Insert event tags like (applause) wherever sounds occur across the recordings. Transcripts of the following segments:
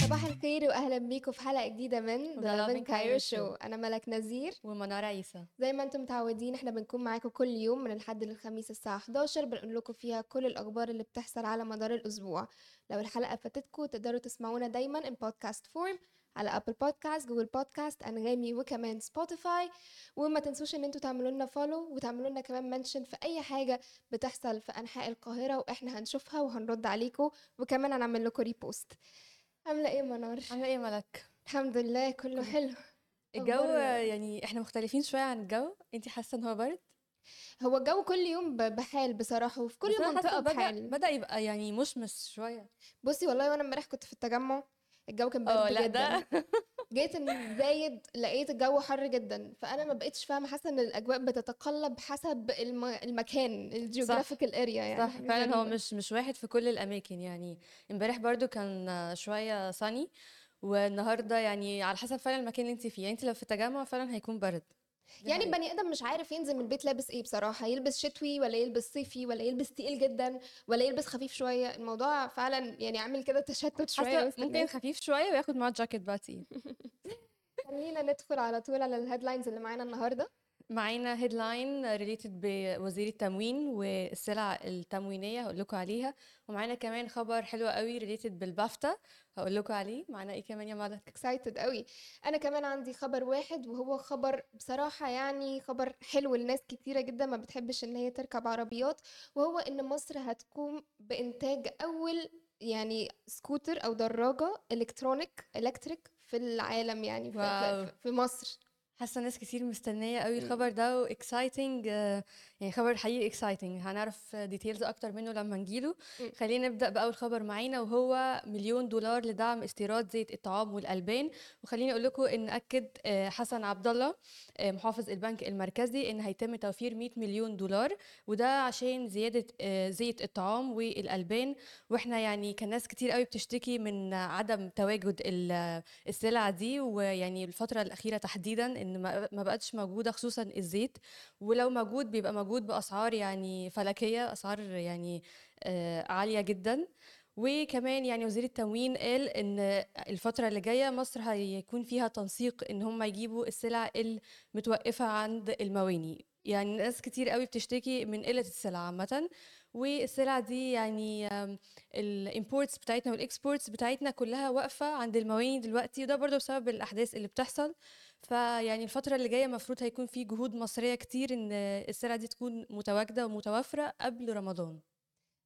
صباح الخير واهلا بيكم في حلقة جديدة من The Lovin Cairo Show. أنا ملك نذير ومنار عيسى. زي ما أنتم متعودين إحنا بنكون معاكم كل يوم من الحد للخميس الساعة 11 بنقول لكم فيها كل الأخبار اللي بتحصل على مدار الأسبوع. لو الحلقة فاتتكم تقدروا تسمعونا دايما in podcast form على Apple Podcasts Google Podcasts أنغامي وكمان Spotify وما تنسوش إن أنتوا تعملوا لنا follow وتعملوا لنا كمان mention في أي حاجة بتحصل في أنحاء القاهرة وإحنا هنشوفها وهنرد عليكم وكمان هنعمل لكم repost عاملة إيه منار؟ عاملة إيه ملك؟ الحمد لله كله حلو. الجو يعني إحنا مختلفين شوية عن الجو. انت حاسة إن هو برد؟ هو الجو كل يوم بحال بصراحة وفي كل بدأ, بحال. بدأ يبقى يعني مشمس شوية. بصي والله وأنا امبارح كنت في التجمع الجو كان برد آه لأ جدا. (laughs) جيت إن زايد لقيت الجو حر جدا. فأنا ما بقتش فاهمة حاسة إن الأجواء بتتقلب حسب الم... المكان ال geographical area يعني. صح. فعلا هو غريبة. مش مش واحد في كل الأماكن. يعني امبارح برضو كان شوية sunny والنهاردة يعني على حسب فعلا المكان اللي انت فيه. يعني انت لو في التجمع فعلا هيكون برد. يعني. البني آدم مش عارف ينزل من البيت لابس إيه بصراحة يلبس شتوي ولا يلبس صيفي ولا يلبس تقيل جدا ولا يلبس خفيف شوية الموضوع فعلا يعني عامل كده تشتت وسط ممكن. خفيف شوية وياخد معاه جاكيت بقى تقيل (laughs) (laughs) خلينا ندخل على طول على ال headlines اللي معانا النهارده معانا headline related بوزير التموين والسلع التموينية هقول لكم عليها. ومعانا كمان خبر حلو قوي related بالبافتا هقول لكم عليه. معانا إيه كمان يا ملك؟ excited قوي. أنا كمان عندي خبر واحد وهو خبر بصراحة يعني خبر حلو لناس كتيرة جدا ما بتحبش إن هي تركب عربيات وهو إن مصر هتقوم بإنتاج أول يعني سكوتر أو دراجة electronic electric في العالم يعني في, wow. في مصر. حاسة ناس كتير مستنية قوي الخبر ده و exciting يعني خبر حقيقي exciting هنعرف details أكتر منه لما نجيله. خلينا نبدأ باول خبر معانا وهو مليون دولار لدعم استيراد زيت الطعام والألبان. وخليني أقول لكم إن أكد آه، حسن عبد الله آه، محافظ البنك المركزي إن هيتم توفير 100 مليون دولار. وده عشان زيادة آه، زيت الطعام والألبان. وإحنا يعني كان ناس كتير قوي بتشتكي من عدم تواجد ال- السلع دي. ويعني الفترة الأخيرة تحديدا إن ما بقتش موجودة خصوصا الزيت. ولو موجود بيبقى موجود بأسعار يعني فلكية أسعار يعني عالية جدا. وكمان يعني وزير التموين قال إن الفترة اللي جاية مصر هيكون فيها تنسيق إن هم يجيبوا السلع المتوقفة عند المواني. يعني ناس كتير قوي بتشتكي من قلة السلع عامة. والسلع دي يعني ال imports بتاعتنا وال exports بتاعتنا كلها واقفة عند المواني دلوقتي. وده برضه بسبب الأحداث اللي بتحصل. فيعني الفترة اللي جاية المفروض هيكون في جهود مصرية كتير إن السلع دي تكون متواجدة ومتوفره قبل رمضان.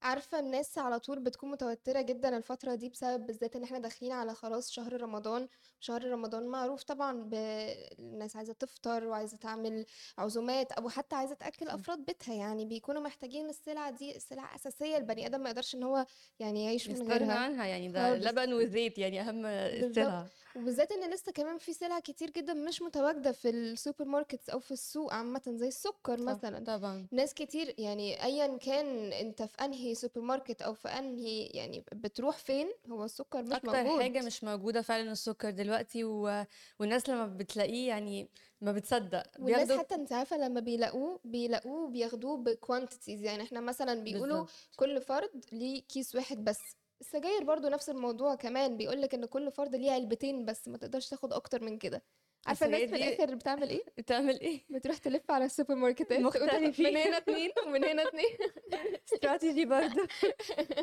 عارفة الناس على طول بتكون متوترة جدا الفترة دي بسبب بالذات إن إحنا داخلين على خلاص شهر رمضان شهر رمضان معروف طبعا بالناس عايزة تفطر وعايزة تعمل عزومات أو حتى عايزة تأكل أفراد بيتها يعني بيكونوا محتاجين السلع دي سلع أساسية البني آدم ما يقدرش إن هو يعني يعيش من يستغنى غيرها عنها يعني ده خالص. لبن وزيت يعني أهم السلع وبالذات إن لسه كمان في سلع كتير جدا مش متواجدة في ال supermarkets أو في السوق عامة زي السكر صح، مثلا. طبعا. ناس كتير يعني ايا كان أنت في انهي سوبر ماركت أو في أنهي يعني بتروح فين هو السكر مش أكتر موجود. حاجة مش موجودة فعلا السكر دلوقتي و... والناس لما بتلاقيه يعني ما بتصدق والناس بياخدوا حتى أنت عارفة لما بيلاقوه بيلاقوه بياخدوه ب quantities يعني إحنا مثلا بيقولوا بالظبط. كل فرد ليه كيس واحد بس. السجاير برضو نفس الموضوع كمان بيقولك إن كل فرد ليه علبتين بس ما تقدرش تاخد أكتر من كده. عارفة الناس في الآخر بتعمل إيه؟ (laughs) بتعمل إيه؟ بتروح تلف على السوبر ماركتات مختلفين. (laughs) من هنا اتنين ومن هنا اتنين. (laughs) استراتيجي برضه.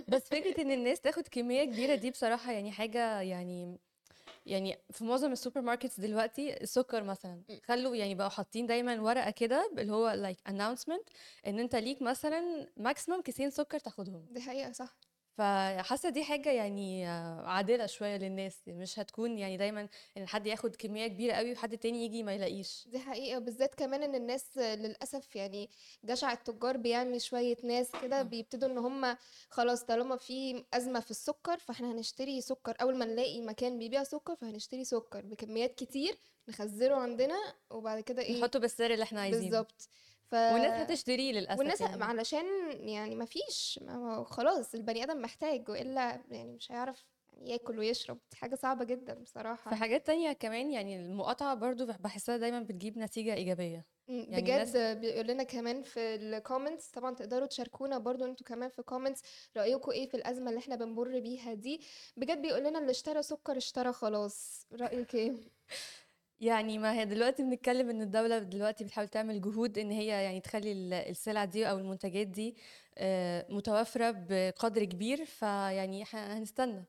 بس فكرة إن الناس تاخد كمية كبيرة دي بصراحة يعني حاجة يعني يعني في معظم ال supermarkets دلوقتي السكر مثلا خلوا يعني بقوا حاطين دايما ورقة كده اللي هو like announcement إن أنت ليك مثلا ماكسيمم كيسين سكر تاخدهم. دي حقيقة صح. فحاسة دي حاجة يعني عادلة شوية للناس مش هتكون يعني دايما إن حد ياخد كمية كبيرة قوي وحد تاني يجي ما يلاقيش. دي حقيقة بالذات كمان إن الناس للأسف يعني جشع التجار بيعمل شوية ناس كده بيبتدوا إن هم خلاص طالما في أزمة في السكر فإحنا هنشتري سكر. أول ما نلاقي مكان بيبيع سكر فهنشتري سكر بكميات كتير نخزنه عندنا وبعد كده إيه نحطه بالسعر اللي إحنا عايزينه. بالظبط. ف والناس هتشتريه للأسف والناس يعني. علشان يعني ما فيش خلاص البني آدم محتاج وإلا يعني مش هيعرف ياكل ويشرب. دي حاجة صعبة جدا بصراحة. في حاجات تانية كمان يعني المقاطعة برضو بحسها دايما بتجيب نتيجة إيجابية. إمم، يعني الناس بجد بيقول لنا كمان في الcomments طبعًا تقدروا تشاركونا برضه أنتم كمان في comments رأيكم إيه في الأزمة اللي إحنا بنمُر بيها دي، بجد بيقول لنا اللي اشترى سُكّر اشترى خلاص، رأيِك إيه؟ (laughs) يعني ما هي دلوقتي بنتكلم إن الدولة دلوقتي بتحاول تعمل جهود إن هي يعني تخلّي ال السلع دي أو المنتجات دي آآ متوفرة بقدر كبير، فيعني هنستنى.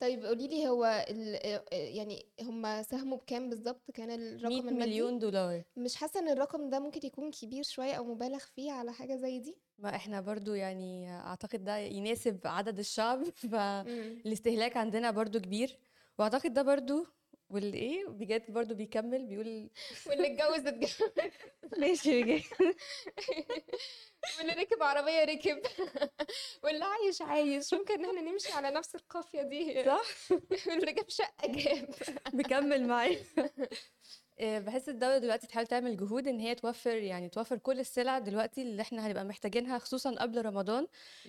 طيب قولي لي هو ال آآ يعني هُم ساهموا بكام بالضبط كان 100 الرقم المادي؟ مليون دولار. مش حاسة إن الرقم ده ممكن يكون كبير شوية أو مُبالغ فيه على حاجة زي دي؟ ما إحنا برضه يعني أعتقد ده يناسب عدد الشعب،. (laughs) فالاستهلاك عندنا برضه كبير، وأعتقد ده برضه واللي إيه بجد برضه بيكمّل بيقول (laughs) واللي اتجوّز اتجوّز ماشي بج (laughs) واللي ركب عربية ركب (laughs) واللي عايش عايش، ممكن إن إحنا نمشي على نفس القافية دي صح؟ واللي جاب شقة جاب. مكمّل معايا. آآ باحس الدولة دلوقتي بتحاول تعمل جهود إن هي توفّر يعني توفّر كل السلع دلوقتي اللي إحنا هنبقى محتاجينها خصوصًا قبل رمضان،.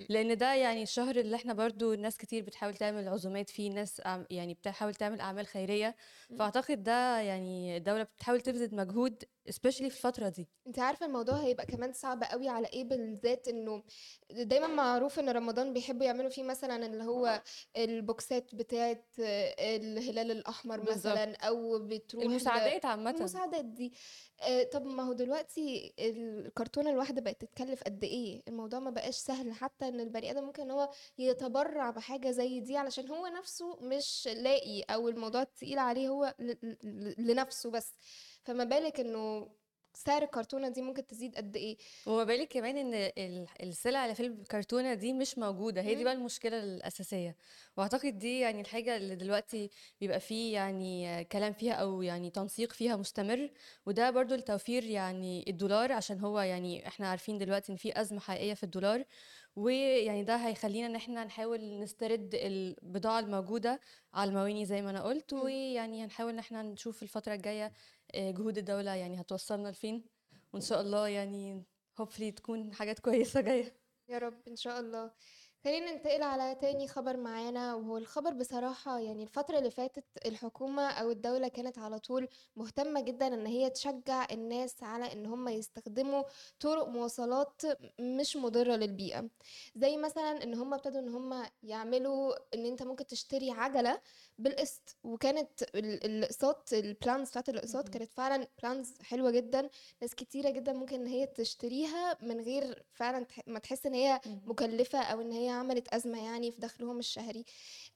لإن ده يعني الشهر اللي إحنا برضه ناس كتير بتحاول تعمل عزومات فيه، ناس يعني بتحاول تعمل أعمال خيرية، إمم. فأعتقد ده يعني الدولة بتحاول تبذل مجهود especially في الفترة دي. أنتِ عارفة الموضوع هيبقى كمان صعب أوي على إيه بالذات إنه دايمًا معروف إن رمضان بيحبّوا يعملوا فيه مثلًا اللي هو البوكسات بتاعة الهلال الأحمر بالضبط. مثلًا أو بتروح المساعدات عامةً. المساعدات دي. آآ طب ما هو دلوقتي الكرتونة الواحدة بقت تتكلّف قد إيه؟ الموضوع ما بقاش سهل حتى إن البني آدم ممكن هو يتبرّع بحاجة زي دي علشان هو نَفْسه مش لاقي أو الموضوع تقيل عليه هو لنَفْسه بس، فما بالِك إنه سعر الكرتونة دي ممكن تزيد قد إيه؟ وما بالِك كمان ال السلع اللي في الكرتونة دي مش موجودة، هي دي. بقى المشكلة الأساسية، وأعتقد دي يعني الحاجة اللي دلوقتي بيبقى في يعني كلام فيها أو يعني تنسيق فيها مستمر، وده برضه لتوفير يعني الدولار عشان هو يعني إحنا عارفين دلوقتي إن في أزمة حقيقية في الدولار، ويعني ده هيخلّينا إن إحنا نحاول نسترد البضاعة الموجودة على المواني زي ما أنا قُلت،. ويعني هنحاول إن إحنا نشوف الفترة الجاية آآ جهود الدولة يعني هتوصّلنا لفين، وإن شاء الله يعني hopefully تكون حاجات كويسة جاية. يا رب إن شاء الله. خلّينا ننتقل على تاني خبر معانا، وهو الخبر بصراحة يعني الفترة اللي فاتت الحكومة أو الدولة كانت على طول مهتمة جدًا إن هي تشجّع الناس على إن هم يستخدموا طُرق مواصلات مش مُضرة للبيئة، زي مثلًا إن هم ابتدوا إن هم يعملوا إن أنت ممكن تشتري عَجَلة بالقسط، وكانت ال الأقساط الplans بتاعة الأقساط اهم. كانت فعلًا plans حلوة جدًا، ناس كتيرة جدًا ممكن إن هي تشتريها من غير فعلًا ما تحس إن هي. مُكلّفة أو إن هي عملت أزمة يعني في دخلهم الشهري.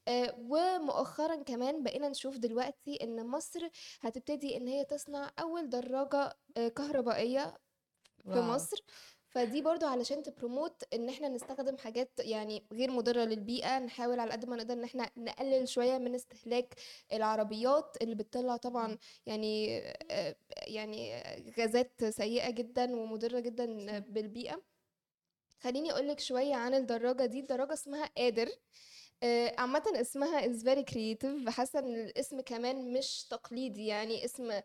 آآ ومؤخرًا كمان بقينا نشوف دلوقتي إن مصر هتبتدي إن هي تصنع أول دراجة آآ كهربائية في واو! مصر، فدي برضه علشان تpromote إن إحنا نستخدم حاجات يعني غير مُضرة للبيئة، نحاول على قد ما نقدر إن إحنا نقلل شوية من استهلاك العربيات اللي بتطلّع طبعًا. يعني آآ يعني غازات سيئة جدًا ومُضرة جدًا صح. خلّيني أقول لِك شوية عن الدراجة دي، الدراجة اسمها قادر، عامةً اسمها is very creative حاسة إن الاسم كمان مش تقليدي، يعني اسم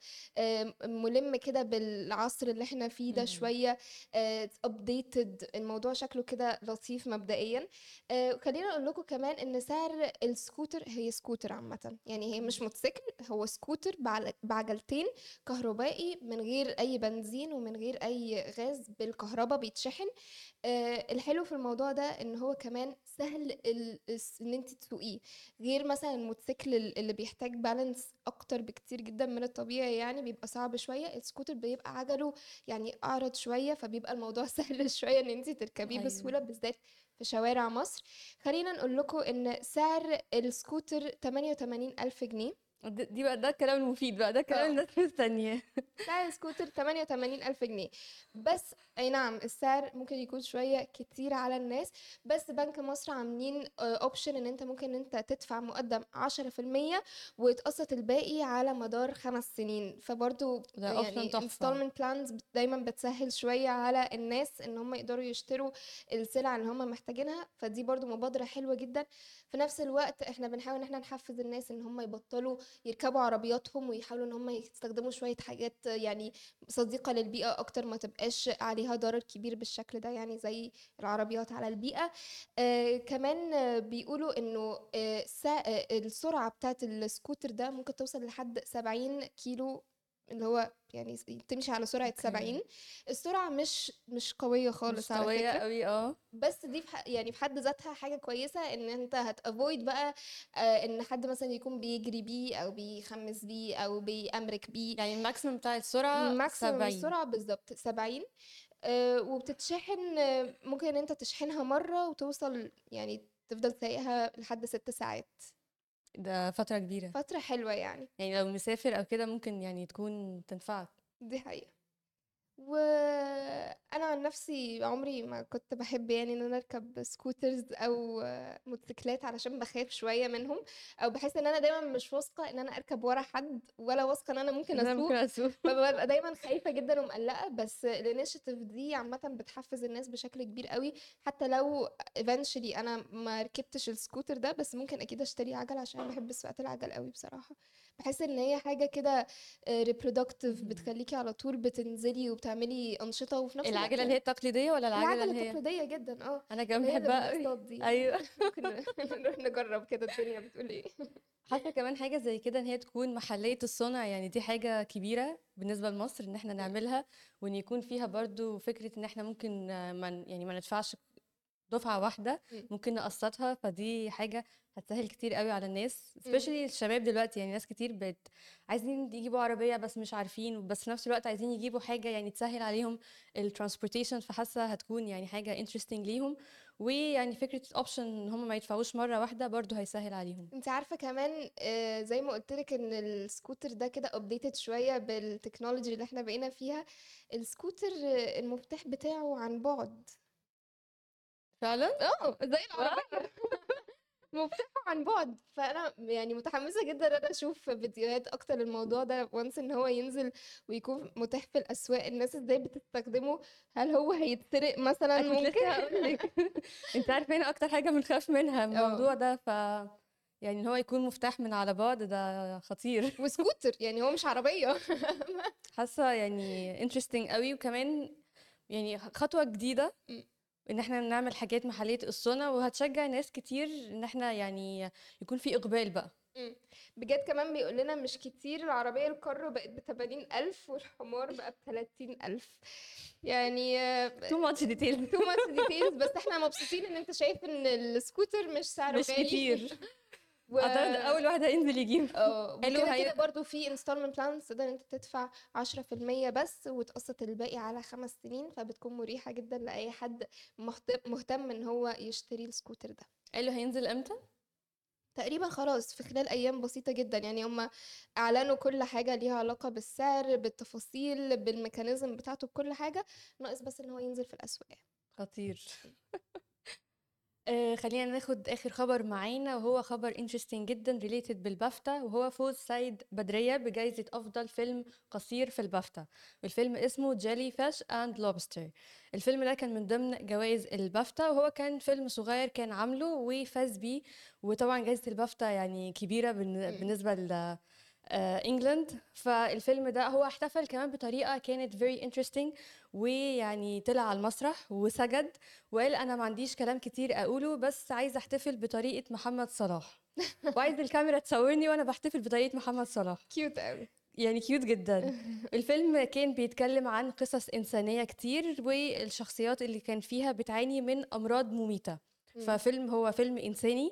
مُلِم كده بالعصر اللي إحنا فيه ده. شوية، آآ updated الموضوع شكله كده لطيف مبدئيًا. آآ خلّيني أقول لكم كمان إن سعر السكوتر هي سكوتر عامةً، يعني هي مش. موتوسيكل، هو سكوتر بعجلتين كهربائي من غير أي بنزين ومن غير أي غاز بالكهربا بيتشحن. الحلو في الموضوع ده إن هو كمان سهل إن أنتِ تسوقيه، غير مثلًا الموتوسيكل ال اللي بيحتاج balance أكتر بكتير جدًا من الطبيعي يعني بيبقى صعب شوية، السكوتر بيبقى عجله يعني أعرض شوية، فبيبقى الموضوع (laughs) سهل شوية إن أنتِ تركبيه أيوه. بسهولة بالذات في شوارع مصر. خلّينا نقول لكم إن سعر السكوتر 88.000 جنيه. دي بقى ده الكلام المفيد بقى، ده الكلام آه. الناس (laughs) مستنياه. سعر السكوتر 88.000 جنيه، بس أي نعم السعر ممكن يكون شوية كتير على الناس، بس بنك مصر عاملين آآ option إن أنت ممكن أنت تدفع مقدّم 10% ويتقسط الباقي على مدار 5 سنين، فبرضه يعني plans بت دايمًا بتسهّل شوية على الناس إن هم يقدروا يشتروا السلع اللي هم محتاجينها، فدي برضه مبادرة حلوة جدًا. في نفس الوقت إحنا بنحاول إن إحنا نحفّز الناس إن هم يبطّلوا يركبوا عربياتهم ويحاولوا إن هم يستخدموا شوية حاجات يعني صديقة للبيئة أكتر، ما تبقاش عليها ضرر كبير بالشكل ده يعني زي العربيات على البيئة. آآ كمان بيقولوا إنه آآ سع السرعة بتاعة السكوتر ده ممكن توصل لحد 70 كيلو اللي هو يعني س تمشي على سرعة okay. 70 السرعة مش مش قوية مش خالص على قوية فكرة. أوي آه. بس دي في ح يعني في حد ذاتها حاجة كويسة إن أنت هت avoid بقى آآ إن حد مثلًا يكون بيجري بيه أو بيخمّس بيه أو بيأمرك بيه. يعني ال maximum بتاع السرعة maximum 70. السرعة بالضبط 70 آآ وبتتشحن ممكن أنت تشحنها مرّة وتوصل يعني تفضل سايقها لحد 6 ساعات. ده فترة كبيرة. فترة حلوة يعني. يعني لو مسافر أو كده ممكن يعني تكون تنفعك. دي حقيقة. وأنا عن نفسي عمري ما كنت باحب يعني إن أنا أركب scooters أو موتوسيكلات علشان باخاف شوية منهم، أو باحس إن أنا دايمًا مش واثقة إن أنا أركب ورا حد ولا واثقة إن أنا ممكن أسوق. (laughs) فبابقى دايمًا خايفة جدًا ومقلّقة، بس الinitiative دي عامةً بتحفّز الناس بشكل كبير أوي، حتى لو eventually أنا ما ركبتش الscooter ده، بس ممكن أكيد أشتري عَجَلة عشان أنا باحب سواقة العَجَل أوي بصراحة. باحس إن هي حاجة كده آآ reproductive إمم. بتخلّيكِ على طول بتنزلي وبتعملي أنشطة وفي نفس العجلة اللي هي التقليدية والّا العجلة العَجَلة اللي هي التقليدية جدًا آه، أنا كمان. بالأقساط دي. أيوه. (laughs) ممكن نروح نجرّب كده الدنيا بتقول إيه. (laughs) حاسة كمان حاجة زي كده إن هي تكون محلية الصنع، يعني دي حاجة كبيرة بالنسبة لمصر إحنا إمم. نعملها، وإن يكون فيها برضه فكرة إن إحنا ممكن ما ن يعني ما ندفعش دفعة واحدة، إمم. ممكن نقسّطها، فدي حاجة هتسهّل كتير أوي على الناس إمم. especially الشباب دلوقتي، يعني ناس كتير بقت عايزين يجيبوا عربية بس مش عارفين، بس في نفس الوقت عايزين يجيبوا حاجة يعني تسهّل عليهم الtransportation فحاسة هتكون يعني حاجة interesting ليهم، ويعني فكرة option إن هم ما يدفعوش مرّة واحدة برضه هيسهّل عليهم. أنتِ عارفة كمان آآ زي ما قُلت لِك إن الscooter ده كده updated شوية بالtechnology اللي إحنا بقينا فيها، الscooter المفتاح بتاعه عن بُعد. فعلًا؟ آه، زي (laughs) العربية. (laughs) مفتاحه عن بُعد، فأنا يعني متحمسة جدًا إن أنا أشوف فيديوهات أكتر للموضوع ده once إن هو ينزل ويكون متاح في الأسواق، الناس إزاي بتستخدمه، هل هو هيتسرق مثلًا ممكن؟ لسه هاقول لِك (laughs) أنتِ عارفة هنا أكتر حاجة بنخاف منها الموضوع آه. ده، ف يعني إن هو يكون مفتاح من على بُعد ده خطير. وscooter يعني هو مش عربية. حاسة يعني interesting أوي، وكمان يعني خ خطوة إن إحنا نعمل حاجات محلية الصنع، وهتشجّع ناس كتير إن إحنا يعني يكون في إقبال بقى. إمم. بجد كمان بيقول لنا مش كتير العربية الكارو بقت ب80.000 والحمار بقى ب30.000 يعني too much detail. too much details بس إحنا مبسوطين إن أنت شايف إن الscooter مش سعره مش غالي. كتير. (laughs) و أعتقد أول واحد هينزل يجيبه. (laughs) حلو وكده هي كده برضه في installment plans تقدر أنت تدفع 10% بس وتقسّط الباقي على 5 سنين، فبتكون مريحة جدًا لأي حد مهت مهتم إن هو يشتري الscooter ده. حلو هينزل إمتى؟ تقريبًا خلاص في خلال أيام بسيطة جدًا، يعني هم أعلنوا كل حاجة ليها علاقة بالسعر، بالتفاصيل، بالmechanism بتاعته، بكل حاجة، ناقص بس إن هو ينزل في الأسواق. خطير. (laughs) آآ خلّينا ناخد آخر خبر معانا وهو خبر interesting جدًا related بالبافتا وهو فوز سيد بدرية بجايزة أفضل فيلم قصير في البافتا، والفيلم اسمه Jellyfish and Lobster. الفيلم ده كان من ضمن جوايز البافتا وهو كان فيلم صغير كان عامله وفاز بيه، وطبعًا جايزة البافتا يعني كبيرة بالن. بالنسبة ل آآ England، فالفيلم ده هو احتفل كمان بطريقة كانت very interesting ويعني طلع على المسرح وسجد وقال أنا ما عنديش كلام كتير أقوله بس عايز أحتفل بطريقة محمد صلاح، (laughs) وعايز الكاميرا تصورني وأنا باحتفل بطريقة محمد صلاح. cute أوي. يعني cute جدًا. (laughs) الفيلم كان بيتكلم عن قصص إنسانية كتير والشخصيات اللي كان فيها بتعاني من أمراض مميتة، إمم. ففيلم هو فيلم إنساني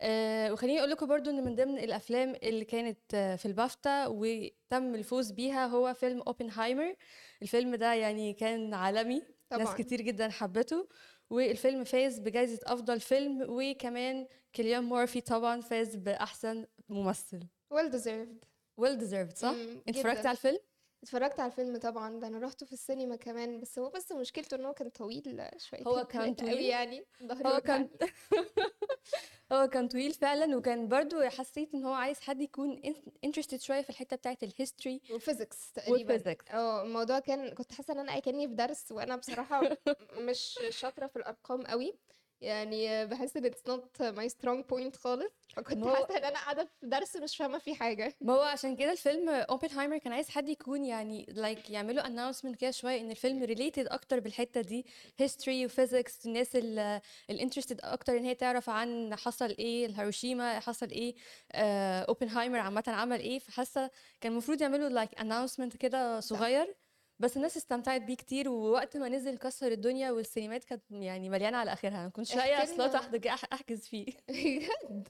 آآ وخلّيني أقول لكم برضه إن من ضمن الأفلام اللي كانت في البافتا وتم الفوز بيها هو فيلم أوبنهايمر، الفيلم ده يعني كان عالمي، ناس طبعًا. كتير جدًا حبته، والفيلم فاز بجايزة أفضل فيلم وكمان كيليان مورفي طبعًا فاز بأحسن ممثل. well deserved. well deserved صح؟ أنتِ اتفرجتِ. على الفيلم؟ اتفرجت على الفيلم طبعًا، ده أنا رُحته في السينما كمان، بس هو بس مشكلته إن هو كان طويل شويتين هو كان 3 أوي طويل؟ يعني، هو كان. (laughs) (laughs) هو كان طويل فعلًا وكان برضه حسيت إن هو عايز حد يكون interested شوية في الحتة بتاعة الhistory وphysics تقريبًا. آه، الموضوع كان كنت حاسة إن أنا كأني في درس وأنا بصراحة (laughs) مش شاطرة في الأرقام أوي، يعني باحس إن it's not my strong point خالص، فكنت ما هو حاسة إن أنا قاعدة في درس مش فاهمة فيه حاجة. ما هو عشان كده الفيلم اوبنهايمر كان عايز حد يكون يعني like يعملوا announcement كده شوية إن الفيلم related أكتر بالحتة دي history وphysics الناس ال الinterested أكتر إن هي تعرف عن حصل إيه الهيروشيما حصل آه اوبنهايمر عامة عمل إيه فحاسة كان المفروض يعملوا like announcement كده. صغير بس الناس استمتعت بيه كتير ووقت ما نزل كسر الدنيا والسينمات كانت يعني مليانة على آخرها. ما كنتش لاقية أحجز أحجز فيه. (laughs)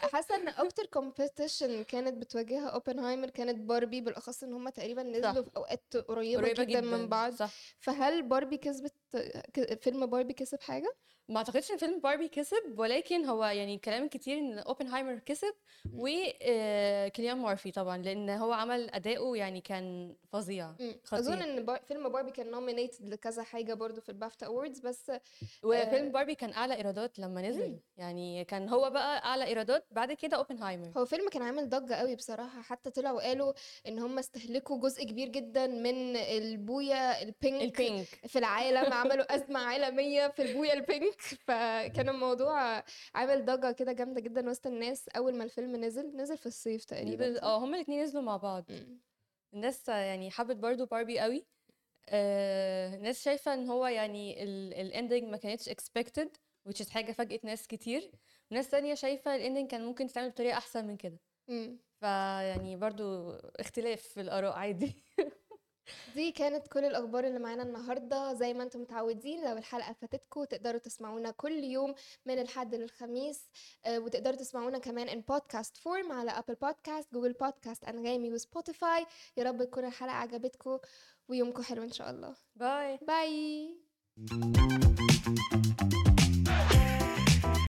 حاسة إن أكتر competition كانت بتواجهها اوبنهايمر كانت باربي بالأخص إن هُم تقريبًا نزلوا في أوقات قريبة قريبة جدًا من جدًا بعض، صح. فهل باربي كسبت فيلم باربي كسب حاجة؟ ما أعتقدش إن فيلم باربي كسب ولكن هو يعني كلام كتير إن اوبنهايمر كسب إمم. و آآ كيليان مورفي طبعًا لأن هو عمل أداؤه يعني كان فظيع خطير. إن بار فيلم باربي كان nominated لكذا حاجة برضه في الBAFTA awards بس وفيلم آآ باربي كان أعلى إيرادات لما نزل. يعني كان هو بقى أعلى إيرادات بعد كده اوبنهايمر. هو فيلم كان عامل ضجة أوي بصراحة، حتى طلعوا قالوا إن هُم استهلكوا جزء كبير جدًا من البوية الpink ال pink. في العالم، عملوا أزمة عالمية في البوية الpink فكان الموضوع عامل ضجة كده جامدة جدًا وسط الناس أول ما الفيلم نزل، نزل في الصيف تقريبًا نزل صح؟ آه هُم الاتنين نزلوا مع بعض. الناس يعني حبت برضه باربي أوي آآ الناس شايفة إن هو يعني ال الending ما كانتش expected which is حاجة فاجأت ناس كتير، وناس تانية شايفة الending كان ممكن تتعمل بطريقة أحسن من كده. فيعني برضه اختلاف في الآراء عادي. (laughs) دي كانت كل الأخبار اللي معانا النهارده، زي ما أنتم متعودين لو الحلقة فاتتكم تقدروا تسمعونا كل يوم من الحد للخميس، آآ وتقدروا تسمعونا كمان in podcast form على Apple podcast، Google podcast، أنغامي وSpotify. يا رب تكون الحلقة عجبتكم ويومكم حلو إن شاء الله. باي. باي.